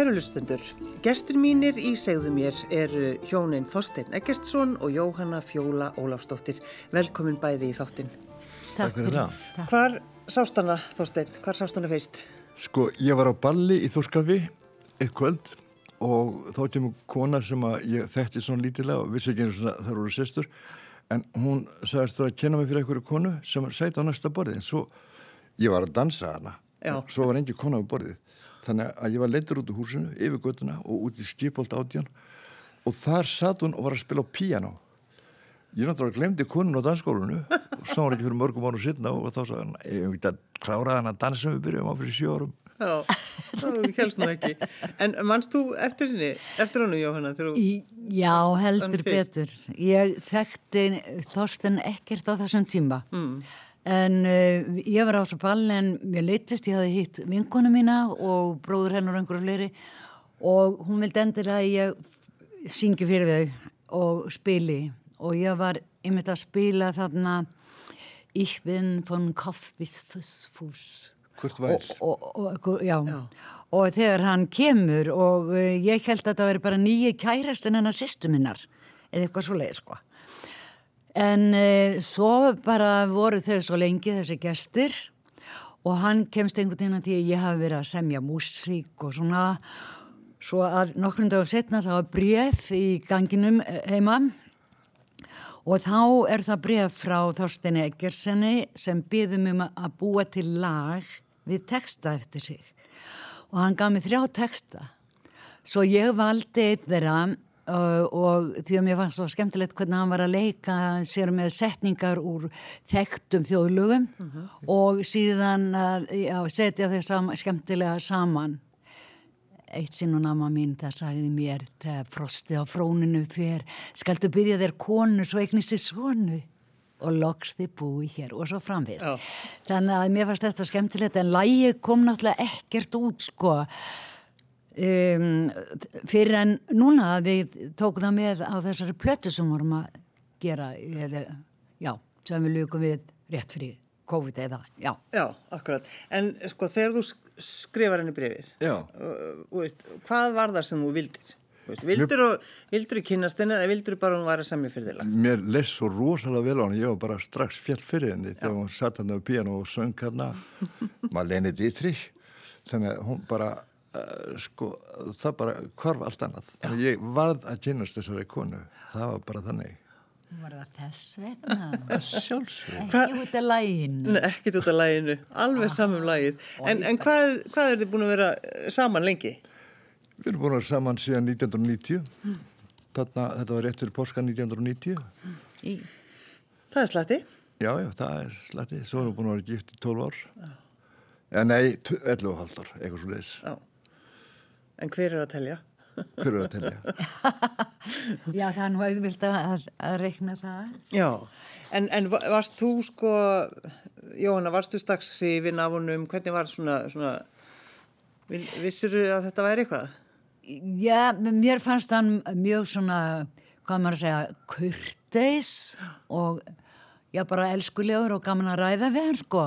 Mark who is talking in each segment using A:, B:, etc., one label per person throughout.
A: Kæru lustundur, gestur mínir í segðu mér eru hjónin Þorstein Eggertsson og Jóhanna Fjóla Ólafsdóttir. Velkomin bæði í þáttin.
B: Takk fyrir það.
A: Hvar sástana Þorstein, hvar sástana feist?
B: Sko, ég var á balli í Þórskalvi eitt kvöld og þá kemur kona sem að ég þekkti svona lítilega og vissi ekki eins og það voru sestur en hún sagðist það að kenna mig fyrir einhverju konu sem sæti á næsta borðið en svo, ég var að dansa hana
A: Já.
B: svo var engi kona á borðið þannig að ég var leitur út úr húsinu yfir göttuna og út í skipholt átján og þar satt hún og var að spila á píano ég náttúrulega glemdi konun á dansskólinu og sá hann ekki fyrir mörgum árum sitna og þá sagði hann, ég ekki að klára hann að dansa sem við byrjum á fyrir sjö árum
A: Já, það helst nú ekki. En mannst þú eftir henni, eftir hannu Jóhanna?
C: Já, heldur betur. Ég þekkti Þorsten ekkert á þessum tíma.
A: Mm.
C: En uh, ég var á þessu ball en mér leittist, ég hafði hitt vinkonu mína og bróður hennar og einhverju fleiri og hún vildi endur að ég syngi fyrir þau og spili og ég var einmitt að spila þarna Ich bin von Kopf bis Fuss
B: Hvort væl?
C: og, og, og, já. og þegar hann kemur og uh, ég held að það veri bara nýju kærastin en að sýstu minnar eða eitthvað svo leið sko en uh, svo bara voru þau svo lengi þessi gestir og hann kemst einhvern veginn að því að ég hafi verið að semja músík og svona svo að nokkrum dagum setna það var bref í ganginum heima Og þá er það bref frá Þorsteini Eggersenni sem byðum um að búa til lag við texta eftir sig. Og hann gaf mér þrjá texta. Svo ég valdi eitt þeirra og því að mér fannst svo skemmtilegt hvernig hann var að leika sér með setningar úr þekktum þjóðlugum og síðan að já, setja þeir sam, skemmtilega saman. Eitt sinn og nama mín það sagði mér þegar frostið á fróninu fer skaldu byrja þér konu svo eignist þið svonu og loks þið búi hér og svo framvist.
A: Já.
C: Þannig að mér fannst þetta skemmtilegt en lægið kom náttúrulega ekkert út sko um, fyrir en núna við tókum það með á þessari plötu sem vorum að gera eða, já, sem við lukum við rétt fyrir COVID eða, já.
A: Já, akkurat. En sko þegar þú sk- skrifar henni brefið,
B: Já.
A: uh, hvað var það sem þú vildir? Veist, vildur, og, vildur í kynast henni eða vildur bara hún var að semja fyrir þig?
B: Mér leist svo rosalega vel á hann, ég var bara strax fjall fyrir henni þegar hún satt hann á piano og söng hann Marlene Dietrich þannig að hún bara uh, sko, það bara hvarf allt annað. Þannig að ég varð að kynast þessari konu. Það var bara þannig.
C: Var það þess vegna?
B: Sjálfsög
C: Ekki út af læginu.
A: Nei, ekkert út af læginu, alveg saman lægið. En, en hvað, hvað er þið búin að vera eh, saman lengi?
B: Við erum búin að vera saman síðan 1990 Þarna, þetta var rétt fyrir porska 1990
C: Í,
A: Það er slatti.
B: Já, já, það er slatti. Svo erum við búin að vera gift í 12 ár. Já, nei, 11 og halvt ár, eitthvað svo leiðis
A: Já. En hver er að telja?
B: Hver er að telja?
C: já, það er nú auðvilt að, að, reikna það.
A: Já. En, en va- varst þú sko, Jóhanna, varst þú strax hrifin af honum? Hvernig var svona, svona, vissir að þetta væri eitthvað?
C: Já, mér fannst hann mjög svona, hvað maður að segja, kurteis og já, bara elskulegur og gaman að ræða við hann, sko.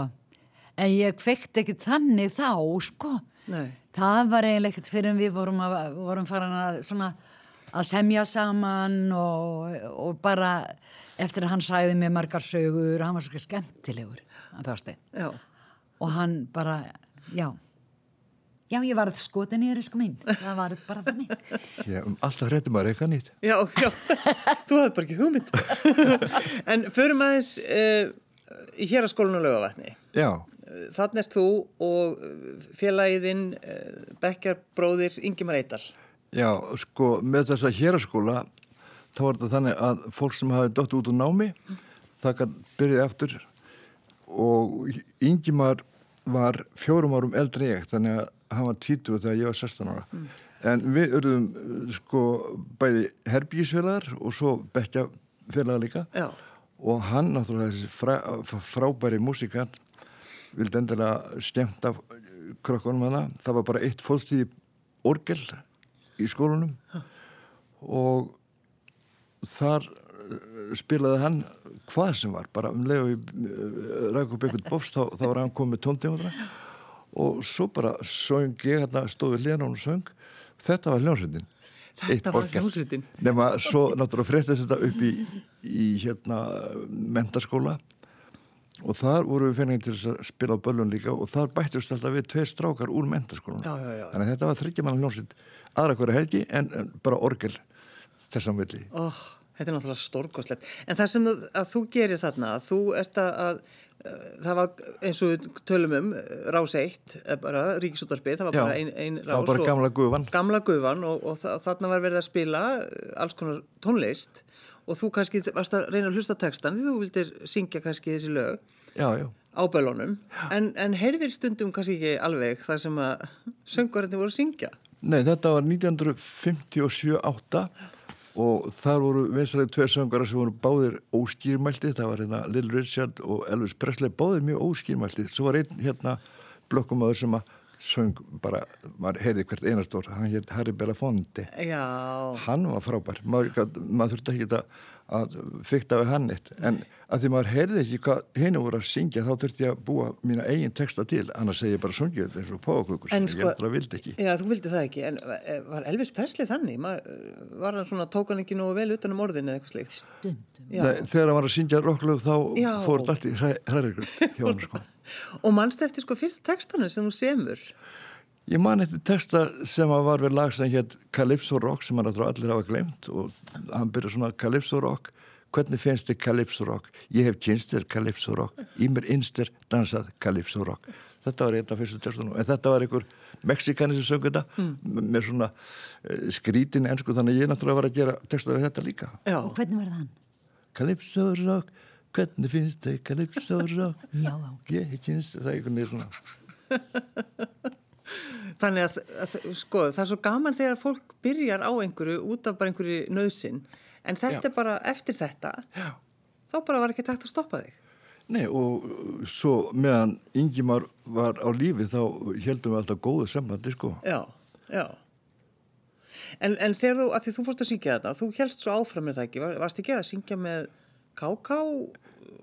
C: En ég kveikt ekki þannig þá, sko.
A: Nei.
C: Það var eiginlega ekkert fyrir en við vorum, að, vorum farin að, svona, að semja saman og, og bara eftir að hann sæði mér margar sögur, hann var svo skemmtilegur, hann þásti.
A: Já.
C: Og hann bara, já, já, ég var skotin í sko mín, það var bara þannig.
B: Já, um alltaf hrættum að reyka nýtt
A: Já, já, þú hafði bara ekki hugmynd. en förum aðeins uh, í hér að skólinu lögavatni.
B: Já,
A: Þannig er þú og félagiðinn uh, bekkjarbróðir Ingimar Eidal.
B: Já, sko, með þessa héraskóla þá var þetta þannig að fólk sem hafi dótt út úr námi það kann byrjaði aftur og Ingimar var fjórum árum eldri ég þannig að hann var 20 þegar ég var 16 ára en við urðum sko bæði herbísfélagar og svo bekkjafélagar líka
A: Já.
B: og hann náttúrulega þessi frá, frábæri músikant vildi endilega skemmt af krökkunum hana. Það var bara eitt fólkstíði orgel í skólunum og þar eh, spilaði hann hvað sem var, bara um leið og ræk upp einhvern bofs þá, þá var hann komið tóntegundra og svo bara söng ég hérna stóði hljóðan og söng. Þetta var hljómsveitin.
A: Þetta var hljómsveitin.
B: Nema svo náttúrulega fréttist þetta upp í, í hérna mentaskóla og þar voru við fenningin til að spila á böllun líka og þar bættist alltaf við tveir strákar úr mentaskólan þannig að þetta var þryggjaman hljómsveit aðra hverja helgi en, bara orgel þessan villi
A: oh, Þetta er náttúrulega stórkoslegt en það sem að, að þú gerir þarna að þú ert að, að það var eins og við tölum um rás eitt, bara ríkisútarpið það var bara einn ein rás
B: það var bara gamla gufan.
A: gamla gufan og, og þarna var verið að spila alls konar tónlist og þú kannski varst að reyna að hlusta textan því þú vildir syngja kannski þessi lög
B: já, já.
A: á bölunum en, en heyrðir stundum kannski ekki alveg þar sem að söngvarinn voru að syngja?
B: Nei, þetta var 1957-8 og þar voru vinsarlega tveir söngara sem voru báðir óskýrmælti, það var hérna Lill Richard og Elvis Presley, báðir mjög óskýrmælti svo var einn hérna blokkumadur sem að söng bara, maður heyrði hvert einastór, hann hér Harry Belafonte.
A: Já.
B: Hann var frábær, maður, maður þurfti ekki að, að fykta við hann eitt en að því maður heyrði ekki hvað henni voru að syngja þá þurfti ég að búa mína eigin texta til, annars segi ég bara sungið eins og pókukur sem
A: sko,
B: ég heldur að vildi ekki
A: Já, þú vildi það ekki, en var Elvis Presley þannig? Maður, var hann svona, tók hann ekki nú vel utan um orðin eða eitthvað slikt?
C: Stundum
B: Nei, þegar hann var að syngja rocklög þá
A: Já.
B: fór þetta allt í hrærigröld hjá hann sko.
A: Og mannst eftir sko fyrsta textanu sem þú semur
B: Ég man eftir texta sem að var við lag sem hétt Calypso Rock sem hann allir hafa glemt og hann byrja svona Calypso Rock hvernig finnst þið Calypso Rock? Ég hef kynst þér Calypso Rock í mér innst er dansað Calypso Rock Þetta var einn af fyrstu textunum en þetta var einhver mexikani sem söng þetta mm. með svona uh, skrítin ennsku þannig að ég náttúrulega var að gera texta við þetta líka
A: Já,
C: Og hvernig var það hann?
B: Calypso Rock, hvernig finnst þið Calypso Rock?
C: Já, ok.
B: Ég hef kynst þér, það er einhvern veginn svona
A: þannig að, að sko, það er svo gaman þegar fólk byrjar á einhverju út af bara einhverju nöðsin en þetta
B: Já.
A: er bara eftir þetta
B: Já.
A: þá bara var ekki takt að stoppa þig
B: Nei og uh, svo meðan Ingimar var á lífi þá heldum við alltaf góðu sambandi sko.
A: Já, já En, en þegar þú, að því þú fórst að syngja þetta þú helst svo áfram með það ekki, Var, varst ekki að syngja með K.K.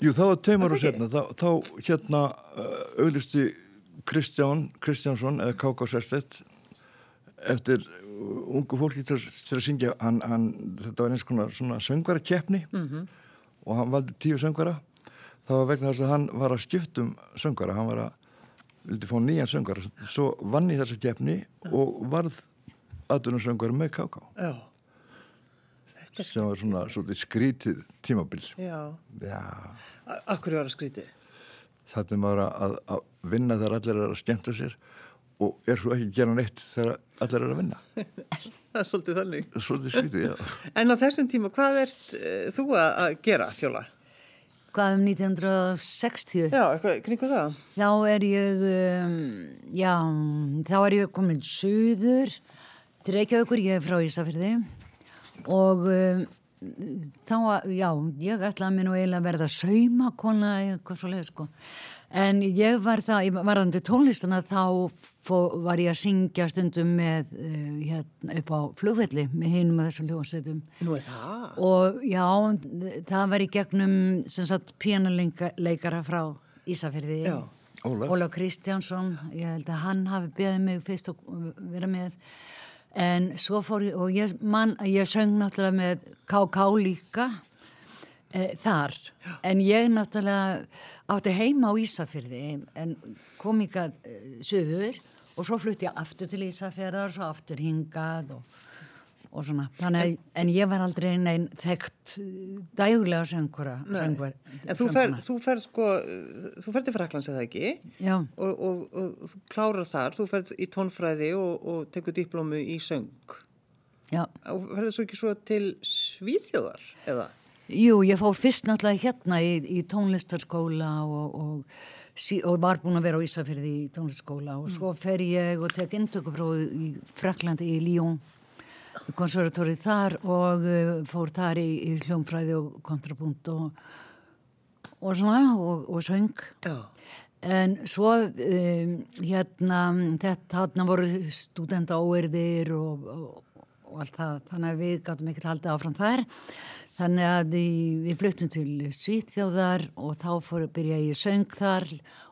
B: Jú það var tveimur
A: Var
B: og setna þá, þá hérna uh, auðlisti Kristján Kristjánsson eða K.K. Sérstett eftir ungu fólki til, til að syngja hann, hann, þetta var eins konar svona söngvara keppni -hmm. og hann valdi tíu söngvara. Það var vegna þess að hann var að skiptum söngvara, hann var að vildi fá nýjan söngvara, svo vann í þessa keppni og varð aðdunarsöngvara með K.K.
A: Já,
B: sem var svona skrítið tímabil.
A: Já,
B: já,
A: akkur var að skrítið
B: þetta er maður að, að vinna þegar allir er að skemmta sér og er svo ekki að gera neitt þegar allir er að vinna
A: Það er svolítið þannig
B: svolítið skrítið, já
A: En á þessum tíma, hvað ert uh, þú að, að gera, Fjóla?
C: Hvað um 1960?
A: Já, eitthvað, kringu það
C: Þá er ég, um, já, þá er ég komin suður til Reykjavíkur, ég er frá Ísafyrði og um, þá, já, ég ætlaði mér nú eiginlega að verða saumakona eða eitthvað svo leið, sko. En ég var það, ég varðandi tónlistana þá fó, var ég að syngja stundum með, uh, hérna, upp á flugvelli með hinum að þessum hljóðsetum.
A: Nú er það
C: Og já, það var í gegnum sem sagt píanaleikara frá Ísafyrði.
A: Já.
B: Ólaf.
C: Ólaf Kristjánsson, ég held að hann hafi beðið mig fyrst að vera með. En svo fór ég, og ég, man, ég söng náttúrulega með KK líka e, þar. En ég náttúrulega átti heima á Ísafyrði en kom ykkar e, söður og svo flutti ég aftur til Ísafyrðar og svo aftur hingað og og svona, þannig að, en ég var aldrei neinn þekkt uh, dægulega söngura, söngvar.
A: En þú fer, þú fer sko, uh, þú fer til Fraklands eða ekki? Og, og, og þú klárar þar, þú fer í tónfræði og, og tekur diplómu í söng.
C: Já,
A: og ferður svo ekki svo til Svíþjóðar eða?
C: jú, ég fór fyrst náttúrulega hérna í, í tónlistarskóla og, og, sí, og var búin að vera á Ísafyrði í tónlistarskóla og svo fer ég og tek intökuprófi í Fraklandi í Lyon konservatóri þar og uh, fór þar í, í hljómfræði og kontrapunkt og, og svona og, og söng
A: Já.
C: En svo um, hérna þetta þarna voru stúdenda óerðir og, og, allt það, þannig að við gáttum ekki haldið áfram þar þannig að við, við fluttum til Svíþjóðar og þá fór að byrja ég söng þar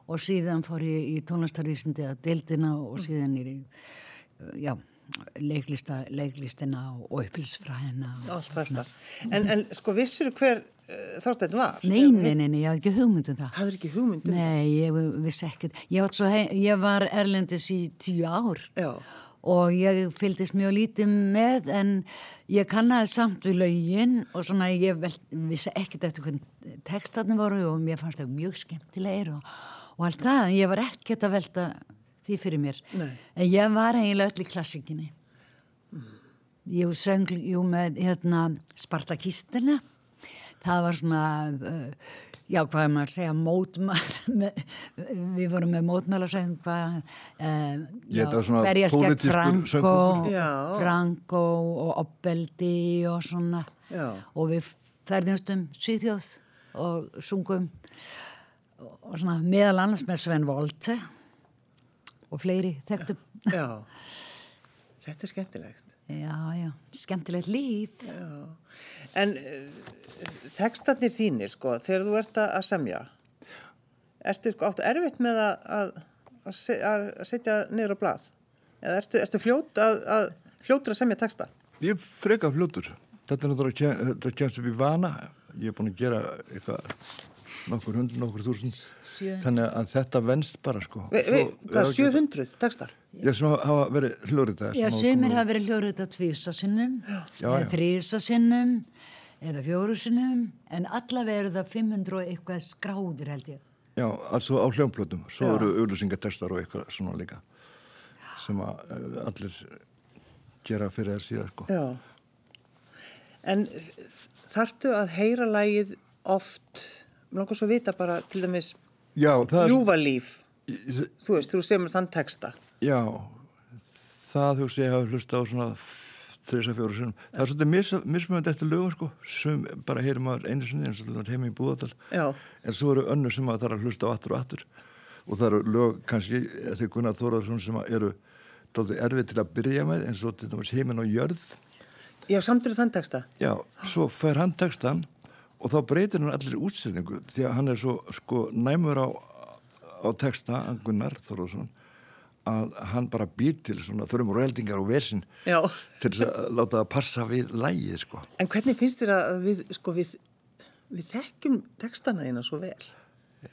C: og síðan fór ég í tónlistarvísindi að deildina og síðan er ég, já, leiklista, leiklistina og
A: þetta. En, en sko vissur hver uh, Þorstein var?
C: Nei, nei, nei, nei, ég hafði ekki hugmyndum það.
A: Hafður ekki hugmyndum?
C: Nei, ég vissi ekkert. Ég, ég var erlendis í tíu ár.
A: Já
C: og ég fylgist mjög lítið með en ég kannaði samt við laugin og svona ég vel, vissi ekkert eftir hvernig textatni voru og mér fannst það mjög skemmtilegir og, og allt það en ég var ekkert að velta því fyrir mér
A: Nei.
C: en ég var eiginlega öll í klassikinni mm. ég söng jú með hérna, Spartakistina það var svona uh, já hvað er maður að segja mótmæl við vorum með mótmæl að segja hvað
B: uh,
C: verjast gegn Franko Franko og Oppeldi og svona
A: já.
C: og við ferðumst um Svíþjóð og sungum og svona meðal annars með Sven Volte og fleiri þekktum.
A: Já, þetta er skemmtilegt.
C: Já, já, skemmtilegt líf.
A: Já, en uh, tekstarnir þínir sko, þegar þú ert að semja ertu sko, áttu erfitt með að, að, að setja niður á blað? Eða ertu, ertu fljót að, að fljótur að semja teksta?
B: Ég freka fljótur. Þetta er náttúrulega að kemst upp í vana. Ég er búin að gera eitthvað nokkur hundru, nokkur þúsund þannig að þetta venst bara sko.
A: Vi, vi, Hvað, 700 tekstar?
B: Já, sem hafa verið hljóriðað
C: Já, semir hafa verið hljóriðað tvísasinnum eða þrísasinnum eða fjórusinnum en allavega eru það 500 og eitthvað skráðir held ég.
B: Já, altså á hljómblötum svo Já. eru auðlusingatekstar og eitthvað svona líka sem að uh, allir gera fyrir þér síðan sko.
A: Já. En þartu að heyra lægið oft, mér langar svo að vita bara til dæmis ljúvalíf þú veist, þú semur þann texta.
B: Já, það þú sé hafa hlusta á svona þrjus að fjóru sinum. Það er svolítið mis, mismönd eftir lögum sko, sem bara heyrir maður einu sinni eins og þetta er heima í búðatal en svo eru önnu sem maður þarf að hlusta á aftur og aftur. Og það eru lög kannski eftir Gunnar Þóraðsson sem eru doldið erfið til að byrja með eins og til dæmis heiminn og jörð.
A: Já, samtur þann texta?
B: Já, svo fær hann textan og þá breytir hann allir útsetningu því að hann er svo sko næmur á, á texta, Gunnar Þóraðsson að hann bara býr til svona þurfum röldingar og versin
A: Já.
B: til að láta það passa við lægið sko.
A: En hvernig finnst þér að við, sko, við, við þekkjum textana þína svo vel?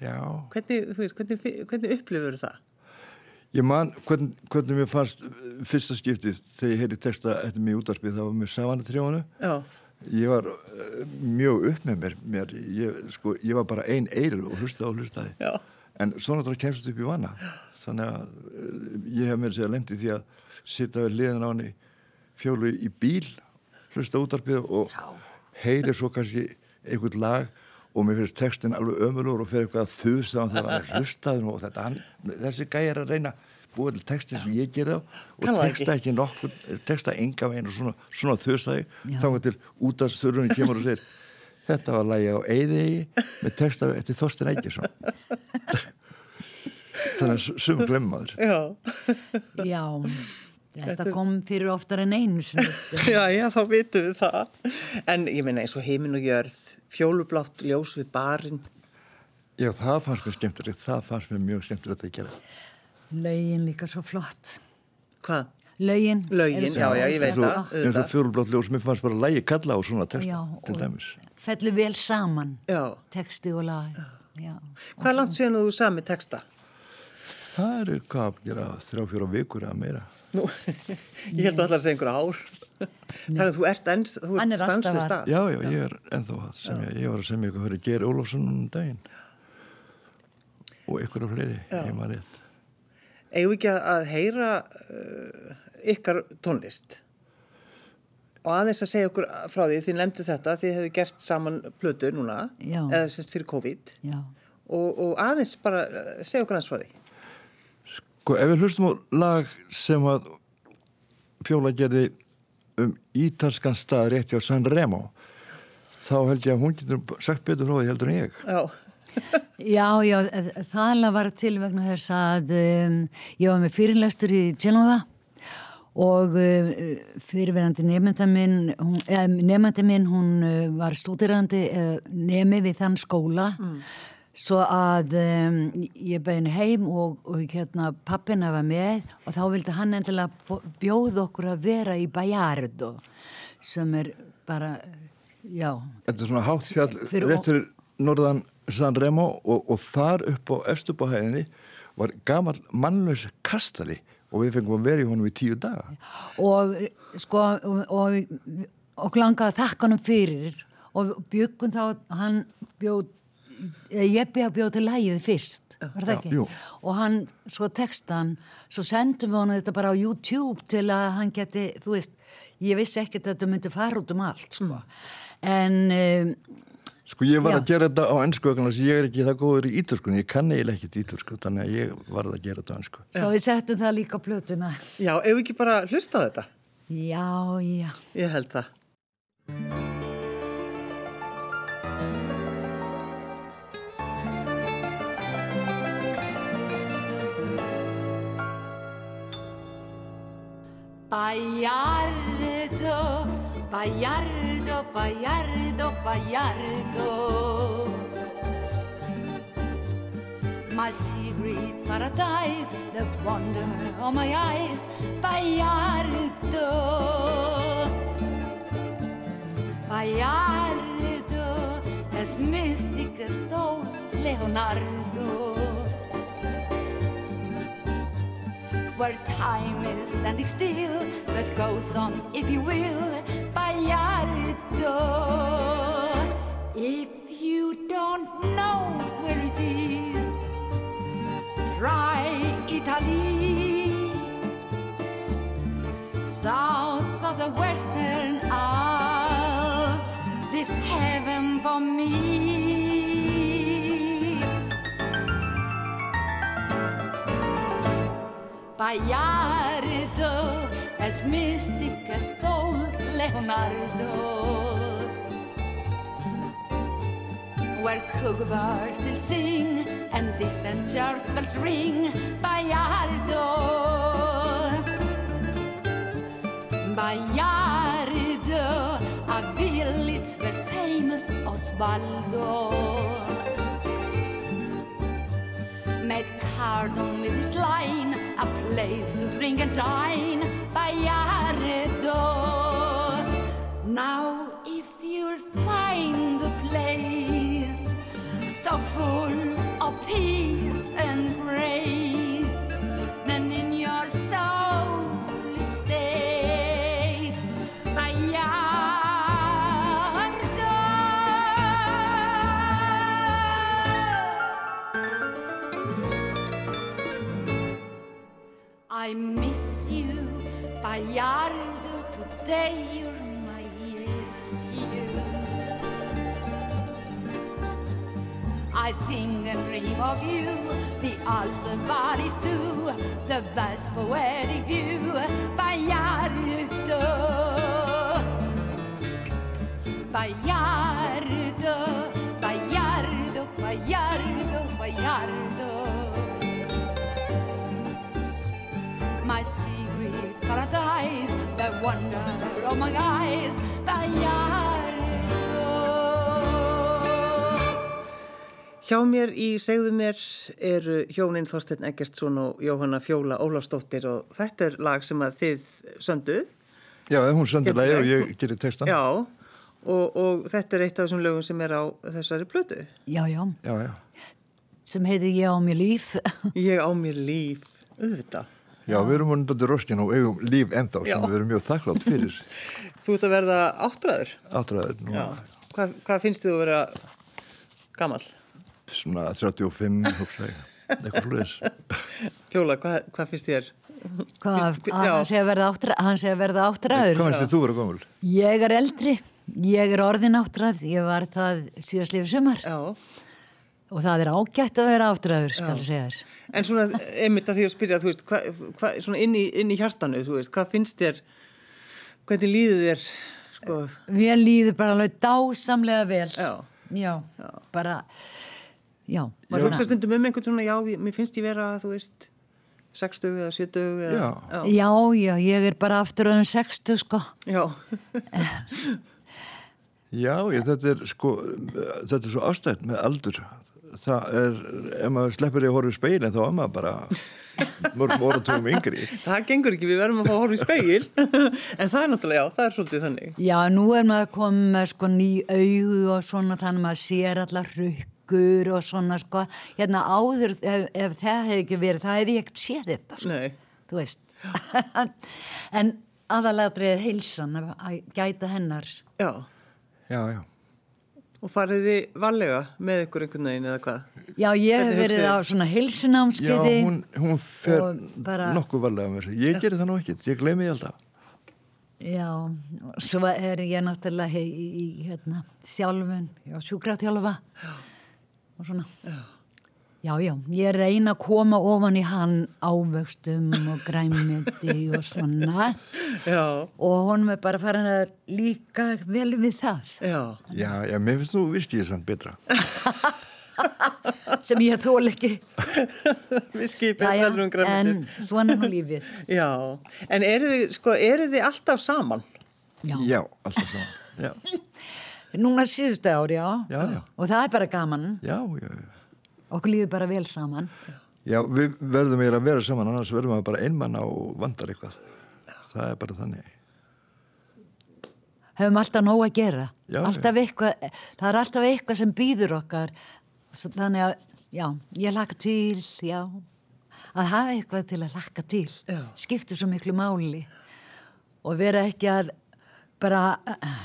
B: Já.
A: Hvernig, hvernig, hvernig upplifur það?
B: Ég man hvernig, hvernig mér fannst fyrsta skiptið þegar ég heyri texta eftir mig útarpið, það var með Savana trjónu.
A: Já.
B: Ég var uh, mjög upp með mér, mér ég, sko, ég var bara ein eirur og hlustaði og hlustaði.
A: Já.
B: En svona þá kemst upp í vana. Þannig að uh, ég hef mér segja lendi því að sitta við liðan á hann í fjólu í bíl, hlusta útarpið og heyri svo kannski einhvern lag og mér finnst textin alveg ömulur og fyrir eitthvað að þusa á það að hlustaði og þetta, hann, þessi gæi er að reyna búið til textin sem ég gerði á og texta ekki nokkur, texta enga veginn og svona, svona þusaði. Þá er til út af þurrunni kemur og segir þetta var lægi á Eiðegi með texta eftir Þorstin Eikesson þannig að sum glemmaður
A: Já.
C: Já Þetta kom fyrir oftar en einu
A: Já, já, þá vitum við það. En ég meina eins og heiminn og jörð fjólublátt ljós við barinn.
B: Já, það fannst mér skemmtilegt það fannst mér mjög skemmtilegt að gera
C: Laugin líka svo flott
A: Hvað?
C: Laugin
A: Laugin, já, já, ég veit það
B: eins og fjólublátt ljós, mér fannst bara lægi kalla á svona texta
C: já,
B: til dæmis
C: Fellu vel saman
A: já.
C: texti og lag
A: Hvað er langt síðan þú sami texta?
B: Það eru hvað að gera þrjá fjóra vikur eða meira.
A: Nú, ég held að það er einhverja ár. Þannig að þú ert ennst, þú ert stanslega stað.
B: Já, já, ég er ennþá að semja. Ég var að semja eitthvað fyrir Geri Ólafsson um daginn. Og ykkur af fleiri, ég maður rétt.
A: Egu ekki að heyra uh, ykkar tónlist? Og aðeins að segja okkur frá því, þið nefndu þetta, þið hefðu gert saman plötu núna,
C: já.
A: eða semst fyrir COVID.
C: Já.
A: Og, og aðeins bara segja okkur aðeins frá því.
B: Sko ef við hlustum á lag sem að fjóla gerði um ítalskan stað rétt hjá San Remo þá held ég að hún getur sagt betur frá því heldur en ég.
A: Já.
C: Já, já, það var til vegna þess að um, ég var með fyrirlæstur í Genova
D: og uh, fyrirverandi nefnda minn, hún, nefnda minn hún uh, var stúdirandi uh, nemi við þann skóla. Svo að um, ég beðin heim og, og hérna pappina var með og þá vildi hann endilega bjóða okkur að vera í Bajardo sem er bara, já,
B: Þetta er svona hátt fjall
D: Fyrir-
B: rétt fyrir norðan San Remo og, og þar upp á efstubáhæðinni var gamal mannlaus kastali og við fengum að vera í honum í tíu daga.
D: og sko og, og, langaði að þakka hann fyrir og bjökkum þá hann bjóð ég bjóð til lægið fyrst var það
B: Já,
D: ekki?
B: jú.
D: og hann, svo textan svo sendum við hann þetta bara á YouTube til að hann geti, þú veist ég vissi ekki að þetta myndi fara út um allt sko. en um,
B: Sko ég var
D: Já.
B: að gera þetta á ennsku vegna þess að ég er ekki það góður í ítörskunni, ég kann eiginlega ekkert ítörsku þannig að ég var að gera þetta á ennsku.
D: svo við settum það líka á plötuna
A: Já, ef ekki bara hlusta á þetta.
D: já, já
A: Ég held það.
D: Bayardo, Bayardo, Bayardo, Bayardo. My secret paradise, the wonder of my eyes, Bayardo. Bayardo, as mystic as soul, Leonardo. Where time is standing still, but goes on, if you will, Bayardo. If you don't know where it is, try Italy. South of the Western Alps, this heaven for me. Bayardo, as mystic as soul Leonardo. Where kookaburras still sing and distant church bells ring, Bayardo. Bayardo, a village where famous Osvaldo made cardon with his line, a place to drink and dine, by Bayardo. Now, if you'll find a place so full of peace and praise, then in your soul it stays, Bayardo. I miss you, Bayardo, today you're my issue. I think and dream of you, the ulcer bodies do, the vast poetic view, Bayardo. Bayardo, Bayardo, Bayardo, Bayardo. Wonder of my eyes, Bayardo.
A: Hjá mér í segðu mér eru hjónin Þorstein Eggertsson og Jóhanna Fjóla Ólafsdóttir og þetta er lag sem að þið sönduð.
B: Já, hún söndur lagi og ég gerir textan.
A: Já, og, og þetta er eitt af þessum lögum sem er á þessari plötu.
D: Já, já,
B: Já, já.
D: sem heitir Ég á mér líf.
A: Ég á mér líf, auðvitað.
B: Já, við erum vonandi til roskin og eigum líf ennþá
A: Já.
B: sem við erum mjög þakklátt fyrir
A: Þú ert að verða áttræður.
B: áttræður nú.
A: Já. Hvað, hvað finnst þið að vera gammal?
B: Svona 35, hugsa ég, eitthvað slúðis.
A: Fjóla, hvað, hvað finnst þér?
D: Hvað,
A: Já.
D: hann sé að verða áttra- hann sé að verða áttræður.
B: Hvað finnst þið þú vera gömul?
D: Ég er eldri, ég er orðin áttræð, ég var það síðast lífið sumar
A: Já.
D: og það er ágætt að vera áttræður, skal ég segja þess.
A: En svona, einmitt að því að spyrja, þú veist, hvað, hvað, svona inn í, inn í hjartanu, þú veist, hvað finnst þér, hvernig líður þér, sko,
D: Mér líður bara alveg dásamlega vel.
A: já.
D: Já, bara, já.
A: Maður hugsa stundum um einhvern svona, já, mér finnst ég vera, þú veist, 60 eða 70 eða,
B: Já.
C: Já, já, ég er bara aftur öðum 60 sko.
A: já.
B: Já, ég, þetta er sko, þetta er svo ástætt með aldur. Það er, ef maður sleppur í að horfa í speilin þá er maður bara mörgum orðatugum yngri.
A: það gengur ekki, við verðum að fá að horfa í speil en það er náttúrulega, já, það er svolítið þannig
C: Já, nú er maður komið með sko ný augu og svona þannig að maður sér allar rukkur og svona sko. Hérna áður, ef, ef það hefði ekki verið, það hefði ég ekkert séð þetta sko.
A: Nei,
C: Þú veist. en aðalatrið er heilsan að gæta hennar.
A: já
B: Já, já.
A: Og farið þið varlega með ykkur einhvern veginn eða hvað
C: Já, ég hef verið á svona
B: Já,
C: heilsunámskeiði.
B: hún, hún fer
C: bara-
B: nokkuð varlega með þessu. Ég gerir það nú ekkert, ég gleymi ég alltaf.
C: Já, svo er ég náttúrulega í, í, hérna, þjálfun, já, sjúkraþjálfa og svona. Já. Já, ég reyna að koma ofan í hann ávöxtum og græmiti og svona
A: Já,
C: og honum er bara farin að líka vel við það
A: já,
B: Já, já, mér finnst þú viski ég samt betra.
C: sem ég þól ekki.
A: við skipum
C: Jæja,
A: heldur um
C: en svona nú lífið.
A: Já, en eru þið, sko, eru þið alltaf saman?
C: Já.
B: Já, alltaf saman. Já,
C: Núna síðustu ári, já.
B: Já, já.
C: Og það er bara gaman.
B: já, já. já.
C: Okkur líður bara vel saman.
B: Já, við verðum eiginlega að vera saman, annars verðum við bara einmann á vandar eitthvað. Það er bara þannig.
C: höfum alltaf nóg að gera
B: Já,
C: alltaf eitthvað, það er alltaf eitthvað sem býður okkar þannig að, já, ég laka til já, að hafa eitthvað til að laka til
A: Já.
C: skiptir svo miklu máli og vera ekki að bara uh,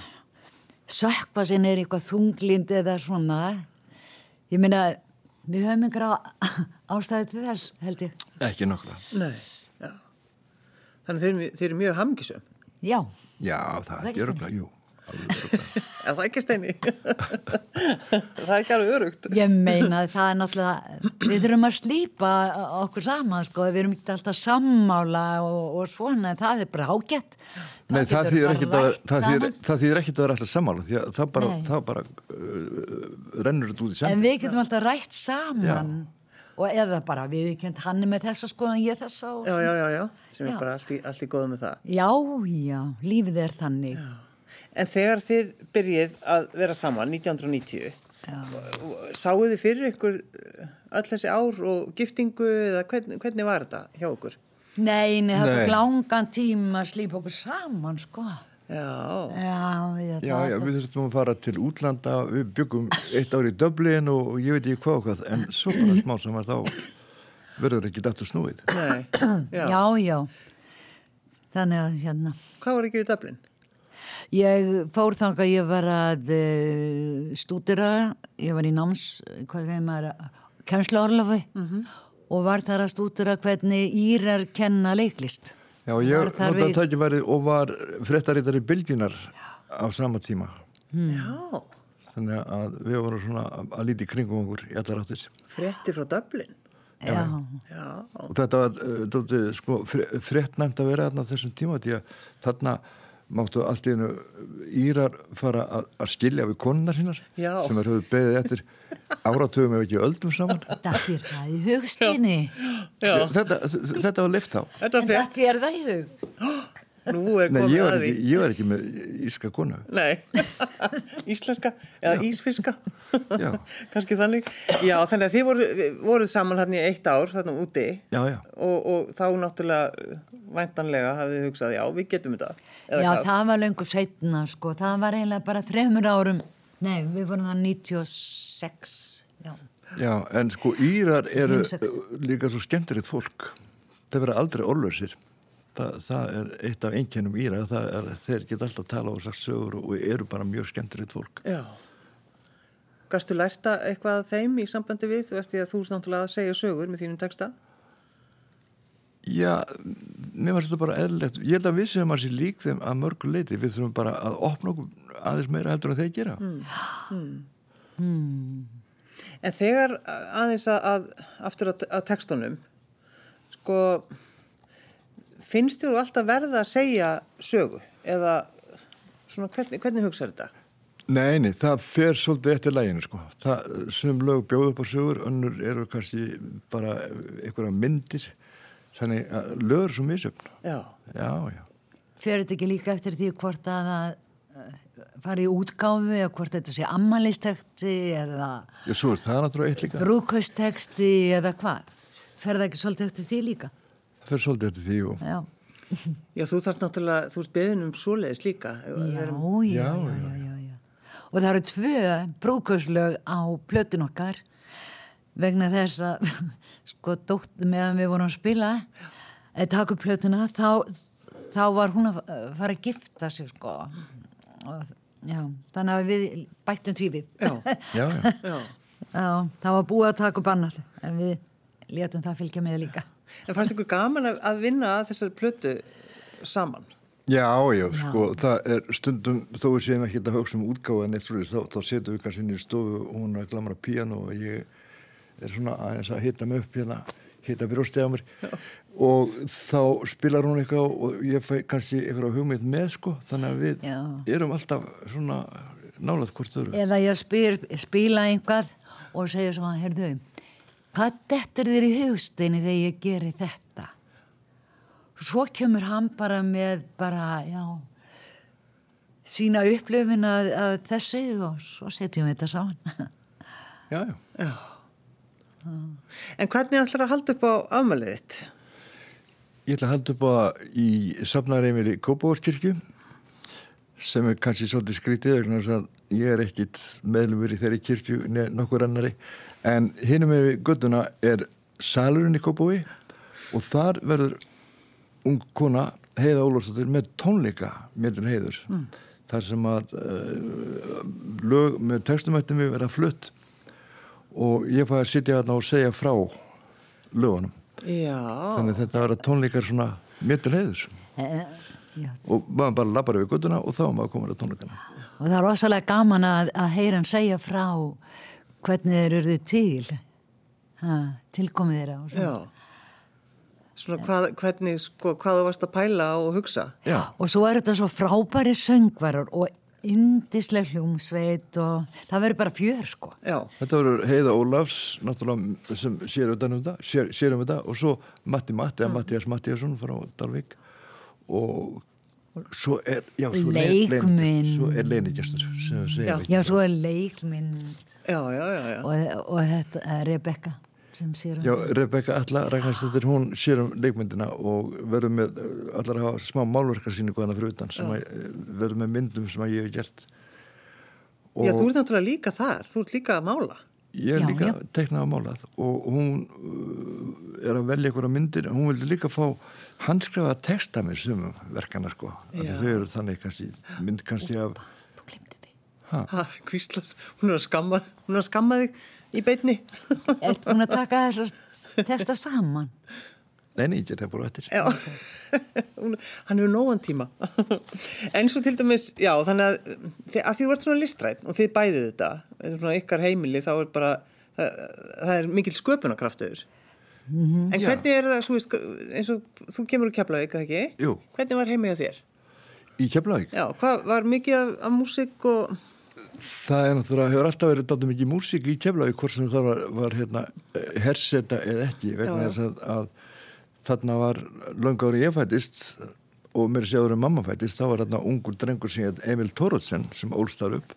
C: sökva sér neyri eitthvað þunglind eða svona ég meina, við höfum einhverja ástæði til þess, held ég
B: Ekki nokkla.
A: Nei, já. Þannig þeir, þeir eru mjög hamgisum.
C: já,
B: Já, það
C: Það er ekki
B: öruglega, jú. Alveg öruglega.
A: Er það ekki steini? það er ekki alveg örugt.
C: Ég meina það er náttúrulega, við þurfum að slípa okkur saman sko, við erum ekki alltaf sammála og, og svona, en það er bara ágætt.
B: Nei, það þýðir ekkit að, vera alltaf sammála, því að það bara, það bara uh, rennur þetta út í
C: En
B: saman.
C: við getum alltaf rætt saman og eða bara við kent hann er með þessa skoðan, ég þessa og
A: Já, já, já, já, sem
C: Já.
A: er bara allt í, allt í góðu með það.
C: Já, já, lífið er þannig.
A: En þegar þið byrjið að vera saman 1990,
C: Já.
A: sáu þið fyrir ykkur uh, öll þessi ár og giftingu eða hvernig, hvernig var þetta hjá okkur?
C: Nei, nei, það tók langan tíma að slípa okkur saman, sko.
A: Já,
C: Já, ég,
B: Já, já, við þurftum að fara til útlanda, við byggum eitt ár í Dublin og ég veit ekki hvað og hvað, en svo bara smá saman þá verður ekki dættu snúið.
A: nei, já.
C: já, já. Þannig að hérna...
A: Hvað var ekki í Dublin?
C: Ég fór þangað, ég var að uh, stúdira, ég var í náms, hvað segir maður, kennsluorlofi og var þar að stúdira hvernig Írar kenna leiklist.
B: Já, ég
C: Var þar
B: notaði tækifærið og var fréttarítar í Bylgjunar á sama tíma.
A: Já,
B: Þannig að við vorum svona að líti kringum okkur í allar áttir.
A: frétti frá Dublin.
C: Já,
A: Já,
B: Og þetta var uh, dálítið, sko, fréttnæmt að vera þarna þessum tíma því að þarna máttu allt í einu Írar fara að, að skilja við konunnar sínar
A: Já.
B: sem er höfðu beðið eftir áratöfum ef ekki öldum saman.
C: það er það í hugstinni.
A: já,
B: Þetta, þetta var lift á.
C: En það er það í hug.
A: Nú er
B: Nei,
A: komið
B: ég var,
A: að því.
B: ekki, ég var ekki með íska konu.
A: Nei, íslenska eða ísfiska,
B: Já.
A: kannski þannig. Já, þannig að þið voru, voruð saman hann í eitt ár, þarna úti
B: Já, já.
A: og, og þá náttúrulega væntanlega hafið þið hugsað, já, við getum þetta. Eða
C: Já,
A: hvað?
C: það var löngu setna, sko. Það var eiginlega bara þremur árum. Nei, við vorum það 96. Já,
B: Já, en sko Írar eru
C: Fimm, sex.
B: uh, líka svo skemmtilegt fólk. Það vera aldrei orðlausir. Það, það er eitt af einkennum Íra. Það er, þeir geta alltaf að tala og sagt sögur og eru bara mjög skemmtilegt fólk.
A: Já. Gastu lærta eitthvað af þeim í sambandi við, þú veist því að þú náttúrulega að segja sögur með þínum texta?
B: Já, mér finnst þetta bara eðlilegt. Ég held að við séum að sér lík þeim að mörgu leiti. Við þurfum bara að opna okkur aðeins meira heldur en þeir gera.
A: En þegar aðeins að, að aftur að, að textunum, sko, finnst þér þú alltaf verða að segja sögu eða svona hvernig, hvernig hugsaður þetta?
B: Nei, nei, það fer svolítið eftir læginu sko. Það, sum lög bjóð upp á sögur, önnur eru kannski bara einhverja myndir þannig að lögur svo misöfn
A: Já.
B: já, já
C: Fyrir þetta ekki líka eftir því hvort að það eh, fari í útgáfu eða hvort þetta sé ammalisteksti eða
B: já, svo er það náttúrulega eitt líka
C: brúkausteksti eða hvað? Fer það ekki svolítið eftir því líka?
B: Það fer svolítið eftir því og
C: Já.
A: Já, þú þarf náttúrulega, þú ert beðin um svoleiðis líka.
C: Já, já, já,
B: Já,
C: já, já, já. Og það eru tvö brúkauslög á plötun okkar vegna þess að sko dótt meðan við vorum að spila eða taka upp plötuna þá, þá var hún að fara að gifta sig sko og, já, þannig að við bættum því við
A: Já,
B: já, já,
A: já.
C: Já, það var búið að taka upp annað en við létum það fylgja með líka.
A: En fannst ykkur gaman að, að vinna að þessari plötu saman?
B: já, já, sko það er stundum, þó við séum ekki að hugsa um útgáfa en eitt þá, þá setum við kannski inn í stofu og hún er að glamra píano og ég er svona aðeins að hita mig upp hérna hita brjóstið á mér. Og þá spilar hún eitthvað og ég fæ kannski eitthvað hugmynd með sko þannig að við
C: Já.
B: erum alltaf svona nálað hvort öðru.
C: Eða ég spyr, spila einhvað og segja svona, heyrðu hvað dettur þér í hugsteini þegar ég geri þetta svo kemur hann bara með bara, já sína upplöfin að, að þessi og svo setjum við þetta saman
B: já, já.
A: Já. En hvernig ætlar að halda upp á afmælið þitt?
B: Ég ætla að halda upp á það í safnareimili Kópavórskirkju sem er kannski svolítið skrítið vegna þess að ég er ekkit meðlumur í þeirri kirkju nokkur annari en hinum með göttuna er salurinn í Kópaví og þar verður ung kona Heiða Ólafsdóttir með tónleika mér heiður mm. þar sem að uh, lög með textumættum við verða flutt og ég fæði að sitja þarna og segja frá lögunum
A: Já.
B: þannig að þetta verða tónleikar svona mér til heiðus
C: Eh, já.
B: og maður bara lappar yfir guttuna og þá maður komin að tónleikana
C: og það er rosalega gaman að, að heyra hann segja frá hvernig þeir eru til ha, tilkomið þeirra og svona.
A: Já. Svona hvað, hvernig, sko, hvað þú varst að pæla og hugsa.
B: Já,
C: Og svo er þetta svo frábæri söngvarar og indisleg hljómsveit og það verður bara fjör sko.
A: Já.
B: þetta verður Heiða Ólafs náttúrulega sem sér, utan um þetta, sér, sér um þetta og svo Matti Matti eða Mattias Mattiasson frá Dalvik og svo er já, svo
C: Leikmynd.
B: svo er leinigestur
A: Já.
C: Já, svo er leikmynd
A: Já, já, já, já.
C: og, og þetta er Rebecca sem sér um
B: Já, Rebecca Alla Ragnarsdóttir, hún sér um leikmyndina og verður með, allar að hafa smá málverkarsýningu hana fyrir utan sem að, verður með myndum sem að ég hef gert og
A: Já, þú ert náttúrulega líka þar. Þú ert líka að mála.
B: Ég er
C: Já,
B: líka teiknað á málað og hún uh, er að velja einhverja myndir hún vildi líka fá handskrifa texta með sumum verkana sko af því
A: Já.
B: þau eru þannig kannski mynd kannski af
C: Þú glemdi þig
A: Ha, kvíslað. Hún er að skamma, hún er að skamma þig í beinni.
C: Er búin að taka þess að testa saman
B: Nei, nei, ég geta bara eftir
A: Já, hann hefur nógan tíma. en svo til dæmis, já, þannig að, að því þú ert svona listrætt og þið bæðið þetta, svona ykkar heimili, þá er bara, það, það er mikil sköpunarkraftuður. En
B: Já.
A: hvernig er það, veist, eins og þú kemur úr Keflavík, eða ekki?
B: Jú.
A: Hvernig var heimið á þér?
B: Í Keflavík
A: Já, hvað var mikið af, af músík og...
B: Það er náttúrulega, hefur alltaf verið dátum mikið músík í Keflavík hvort sem það var, var hérna, herseta eða ekki vegna
A: Já, já.
B: þess að, að þarna var löngu ári ég fættist og mér séður um mamma fættist þá var þarna ungur drengur sem heit Emil Thorotsen sem ólst þar upp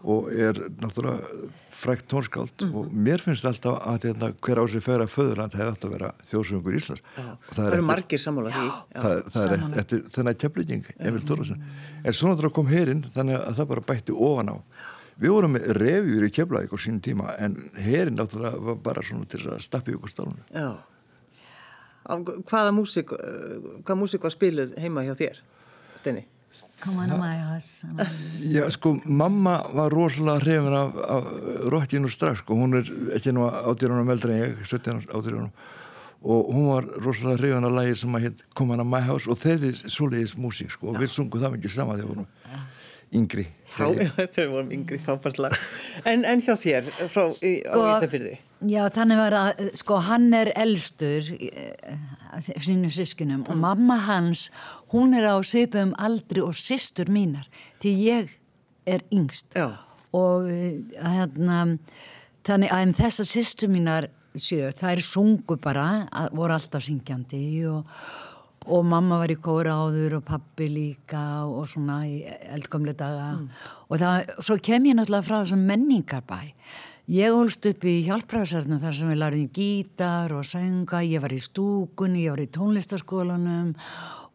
B: og er náttúrulega frækt tónskáld
A: Mhm.
B: og mér finnst alltaf að hérna, hver á sig færa föðurland hefði að vera þjóðsöngur Íslands
A: Já,
B: og
A: það, eru margir sammála því. Já.
B: það, það er eftir, eftir þennan keflinging Emil Thoresen en svo náttúrulega kom herin þannig að það bara bætti ofan á við vorum með revjur í keflavík á sínum tíma en herin náttúrulega var bara svona til að stappi ykkur stálunum
A: Já. Hvaða músík, hvaða músík var spiluð heima hjá þér, Steini?
C: Come on my house
B: Já, sko, mamma var rosalega hrifin af, af rockinu strax, sko, hún er ekki nú átjörunum eldri en ég, 17 átjörunum og hún var rosalega hrifin af lægir sem að heit Come on my house og þeir er svoleiðis músík, sko, og við sungum það mikið sama þegar við vorum yngri
A: Frá, þau vorum yngri fábært lag. En, en hjá þér, frá í, á Ísafyrði?
C: Já, þannig var að, sko, hann er elstur uh, sínu sískunum og mamma hans, hún er á svipum aldri og systur mínar, því ég er yngst.
A: Já.
C: Og uh, hérna, þannig að um þessar systur mínar sjö, þær sungu bara, að, voru alltaf syngjandi og, og mamma var í kóra áður og pappi líka og svona í eldgamle daga. Og það, svo kem ég náttúrulega frá þessum menningarbæ. Ég holst upp í hjálpræðsarnu þar sem við lærðum gítar og sönga. Ég var í stúkunni, ég var í tónlistaskólanum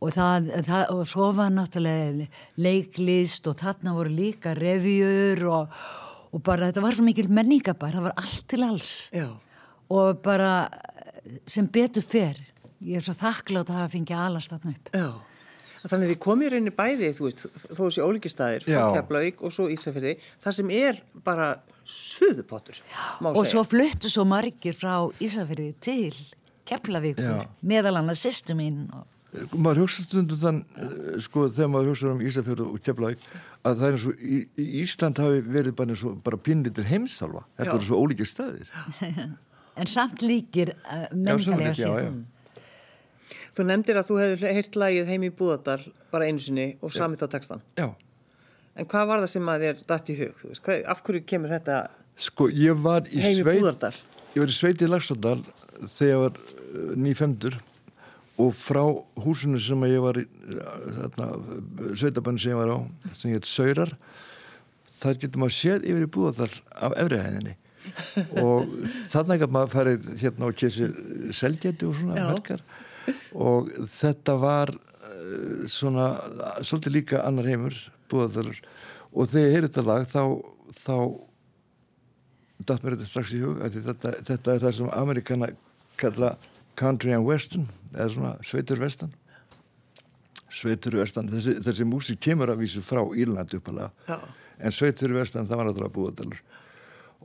C: og það, það og svo var náttúrulega leiklist og þarna voru líka revjur og, og bara þetta var svo mikil menningarbæ, það var allt til alls.
A: Já.
C: og bara sem betur fer ég er svo þakklátt að hafa fengið alast þarna upp
A: Já. Þannig að þið komið inn í bæði, þú veist, þó þessi ólíki staðir, frá. Keflavík og svo Ísafirði, það sem er bara suðupottur, má
C: og
A: segja.
C: svo fluttu svo margir frá Ísafirði til Keflavíkur meðal annars sýstu mín og
B: maður hugsa stundum þann eh, sko þegar maður hugsa um Ísafjörðu og Keflavík að það er eins og Ísland hafi verið bara, bara pínlítir heimsálfa þetta
A: Já.
B: eru svo ólíkir staðir
C: en samt líkir uh, menningarlega
B: já.
A: Þú nefndir að þú hefur heyrt lagið heim í Búðardal bara einu sinni og samið þá textan.
B: já,
A: En hvað var það sem að þér datt í hug? Hvað, af hverju kemur þetta
B: sko ég
A: heim í Búðardal?
B: ég var í sveit í Lagsandal þegar ég var uh, nýfemdur og frá húsinu sem ég var í þarna, sveitabann sem ég var á sem heit Saurar þar getur maður séð yfir í Búðardal af efrihæðinni og þarna gaf maður farið hérna og kési selgeti og svona
A: Já.
B: verkar og þetta var uh, svona svolítið líka annar heimur Búðardalur og þegar ég heyrði þetta lag þá, þá datt mér þetta strax í hug þetta, þetta er það sem Amerikana kalla country and western eða svona sveitur vestan. Sveitur vestan þessi, þessi músík kemur að vísu frá Írlandi uppalega en sveitur vestan það var náttúrulega búðadalur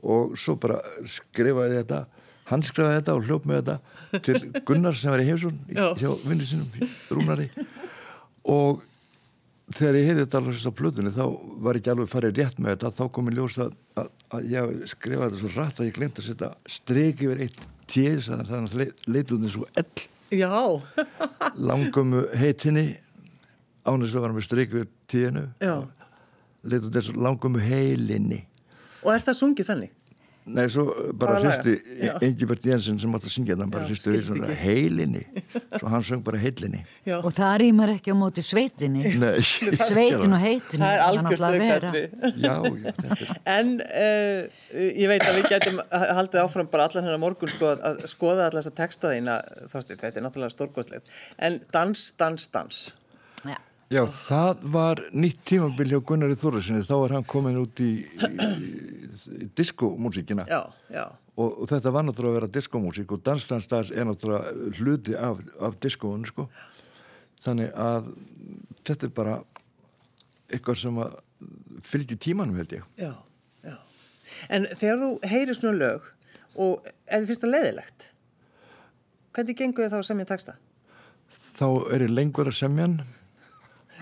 B: og svo bara skrifaði þetta hann skrifaði þetta og hljóp með þetta til Gunnar sem var í
A: Já.
B: hjá vinnu sinum, Rúnari. Og þegar ég heyrði þetta alveg á plötunni þá var ekki alveg farið rétt með þetta. Þá kom ég ljós að, að, ég skrifaði þetta svo rætt að ég glemt að setja streik yfir eitt tjés að það leiti út eins og ell
A: Já,
B: langumu heitinni ánægst að var með streik yfir tjénu leiti út eins og langumu heilinni.
A: Og er það sungið þannig?
B: Nei, svo bara hristi. Engibert Jensen sem átt að syngja þann bara hristi við svona heilinni svo hann söng bara heilinni
A: Já.
C: og það rýmar ekki á móti sveitinni
B: Nei,
C: sveitin og heitin
A: Það er
B: er
A: En uh, ég veit að við getum haldið áfram bara allan hennar morgun sko, að skoða allar þessa texta þína, þetta er náttúrulega stórkostlegt. En dans, dans, dans.
C: Já.
B: Það var nýtt tímabil hjá Gunnari Þorðarsinni, þá var hann komin út í, í,
A: já,
B: og, og þetta var náttúrulega að vera diskómúsík og Dansdansdans er náttúrulega hluti af, af diskóinu, sko. Þannig að þetta er bara eitthvað sem að fylgdi tímanum, held ég.
A: já, já. En þegar þú heyrir svona lög og ef þið finnst það leiðilegt, hvernig gengur þið þá að semja texta?
B: Þá er ég lengur að semja hann,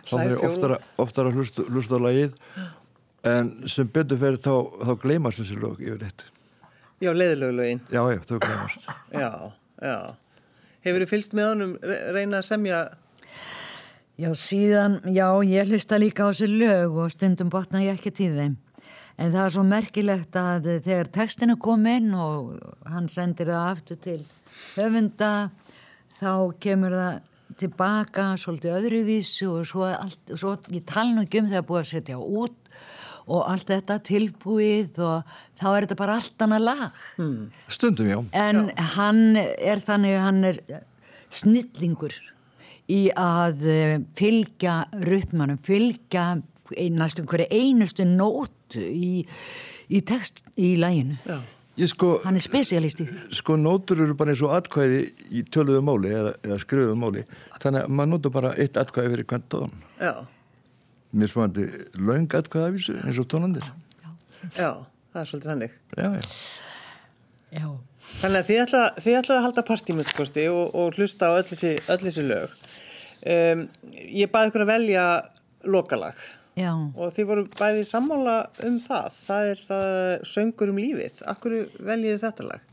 B: þá er oftar, oftar að hlusta, hlusta á lagið, en sem betur fyrir þá, þá gleymast þessi lög yfir eitt.
A: Já, leiðilegu lögin.
B: Já, já, þau gleymast.
A: Já, já. Hefur þið fylgst með honum re- reyna að semja?
C: Já, síðan, já, ég hlusta líka á þessu lög og stundum botna ég ekki til þeim. En það er svo merkilegt að þegar textinu kom inn og hann sendir það aftur til höfunda, þá kemur það tilbaka svolítið öðruvísu og svo, allt, svo ég tala nú ekki um þegar búið að setja út og allt þetta tilbúið og þá er þetta bara allt annað lag.
B: Stundum, já.
C: En hann er þannig að hann er snillingur í að eh, fylgja rytmanum, fylgja næstum hverju einustu nótu í, í text í læginu.
A: Já.
B: Sko,
C: Hann er spesialist í því.
B: sko nótur eru bara eins og atkvæði í töluðu máli eða, eða skrifuðu máli. Þannig að maður notur bara eitt atkvæði fyrir hvern tón.
A: Já,
B: Mér spáðandi laung atkvæði afísu eins og tónandir.
A: já, það er svolítið hannig.
B: Já, já.
C: Já.
A: Þannig að þið ætla, þið ætla að halda partímöndskosti og, og hlusta á öll þessi, öll þessi lög. Um, ég baði ykkur að velja lokalag
C: Já.
A: og þið voru bæði sammála um það. Það er það söngur um lífið. Akkur veljiði þetta lag?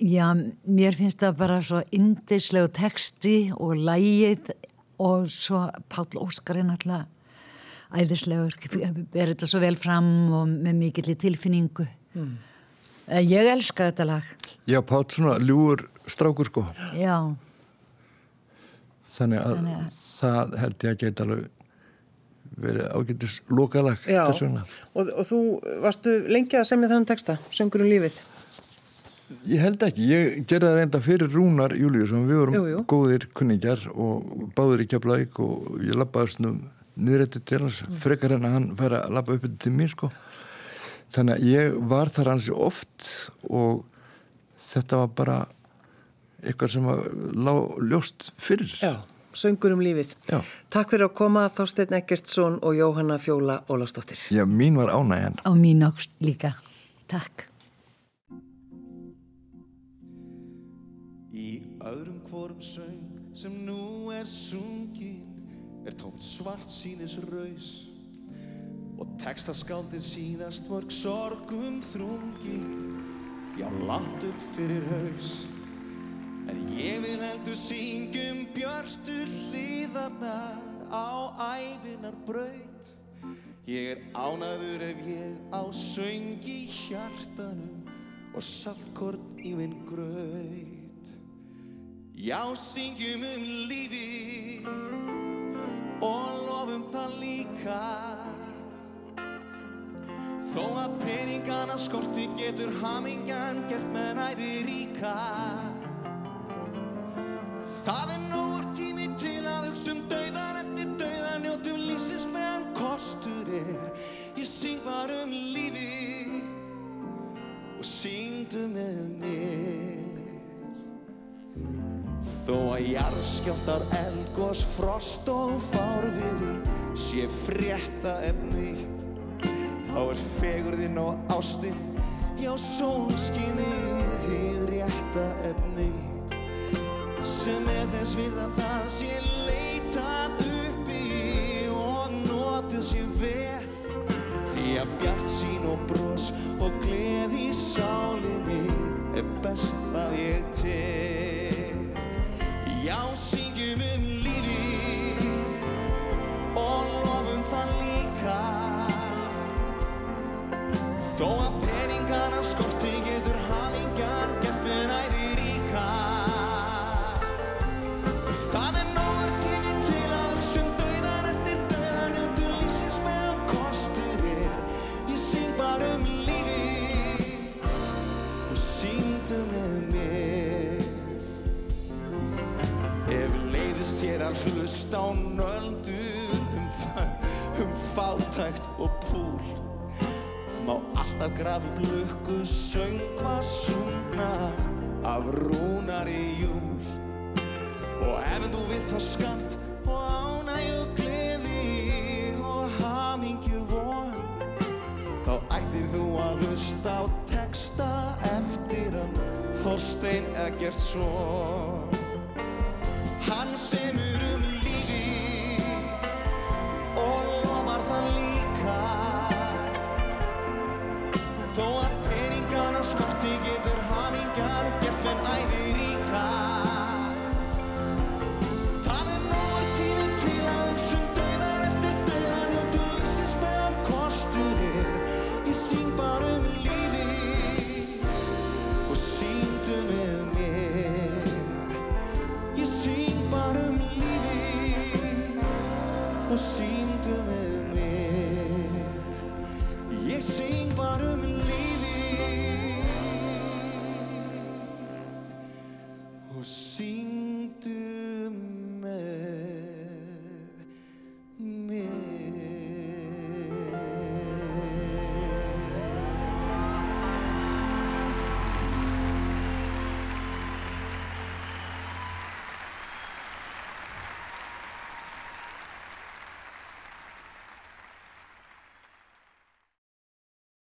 C: Já, mér finnst það bara svo indislegu texti og lægið og svo Páll Óskar er náttúrulega æðislegur, er þetta svo vel fram og með mikill tilfinningu. Eh, Ég elska þetta lag.
B: Já, Pátt svona ljúur strákur sko.
C: Já,
B: Þannig að,
C: Þannig að-
B: það held ég að geta alveg verið ágættis lokalag
A: og, og þú varstu lengi að semja þannig texta, söngur um lífið.
B: Ég held ekki, ég gerði það reynda fyrir Rúnar Júliusson, við vorum
A: Jú, jú.
B: góðir kunningjar og báðir í keflavík og ég lappaði snum niðrætti til hans, frekar en að hann færi að lappa upp til mér sko. Þannig að ég var þar hansi oft og þetta var bara eitthvað sem var ljóst fyrir.
A: Já, söngur um lífið.
B: Já.
A: Takk fyrir að koma Þorstein Eggertsson og Jóhanna Fjóla Ólafsdóttir.
B: Já, mín var ánægjan.
C: á mín okst líka. Takk.
E: Í öðrum hvorum söng sem nú er sungin er tómt svart sínis raus og textaskáldin sínast mörg sorgum þrungin já landur fyrir haus en ég vil heldur syngjum björstu hlýðarnar á æðinar braut ég er ánaður ef ég á söng í hjartanu og saltkorn í minn graut. Já, syngjum um lífi og lofum það líka. Þó að peningana skorti getur hamingjan gert með næði ríka Það er nógur tími til að hugsa um dauðan eftir dauðan njótum lífsins meðan kostur er. Ég syng bara um lífi og syngdu með mér. Þó að jarðskjáltar, elgos, frost og fárviðri sé frétta efni þá er fegurðin og ástinn já sólskinnið hið rétta efni þess við að það sé leitað uppi og notið sé vel. Því að bjart sín og bros og gleð í sálinni er best það ég til Já, syngjum um lífi og lofum það líka. Þó að peningana skorti getur hamingjan gert með næði hlusta á nöldur um, um fátækt og púl. Má alltaf grafa upp lukku söngva sungna af rúnari júl. Og ef þú vilt fá skamt og ánægju gleði og hamingju von Þá ættir þú að hlusta á texta eftir hann Þorstein Eggertsson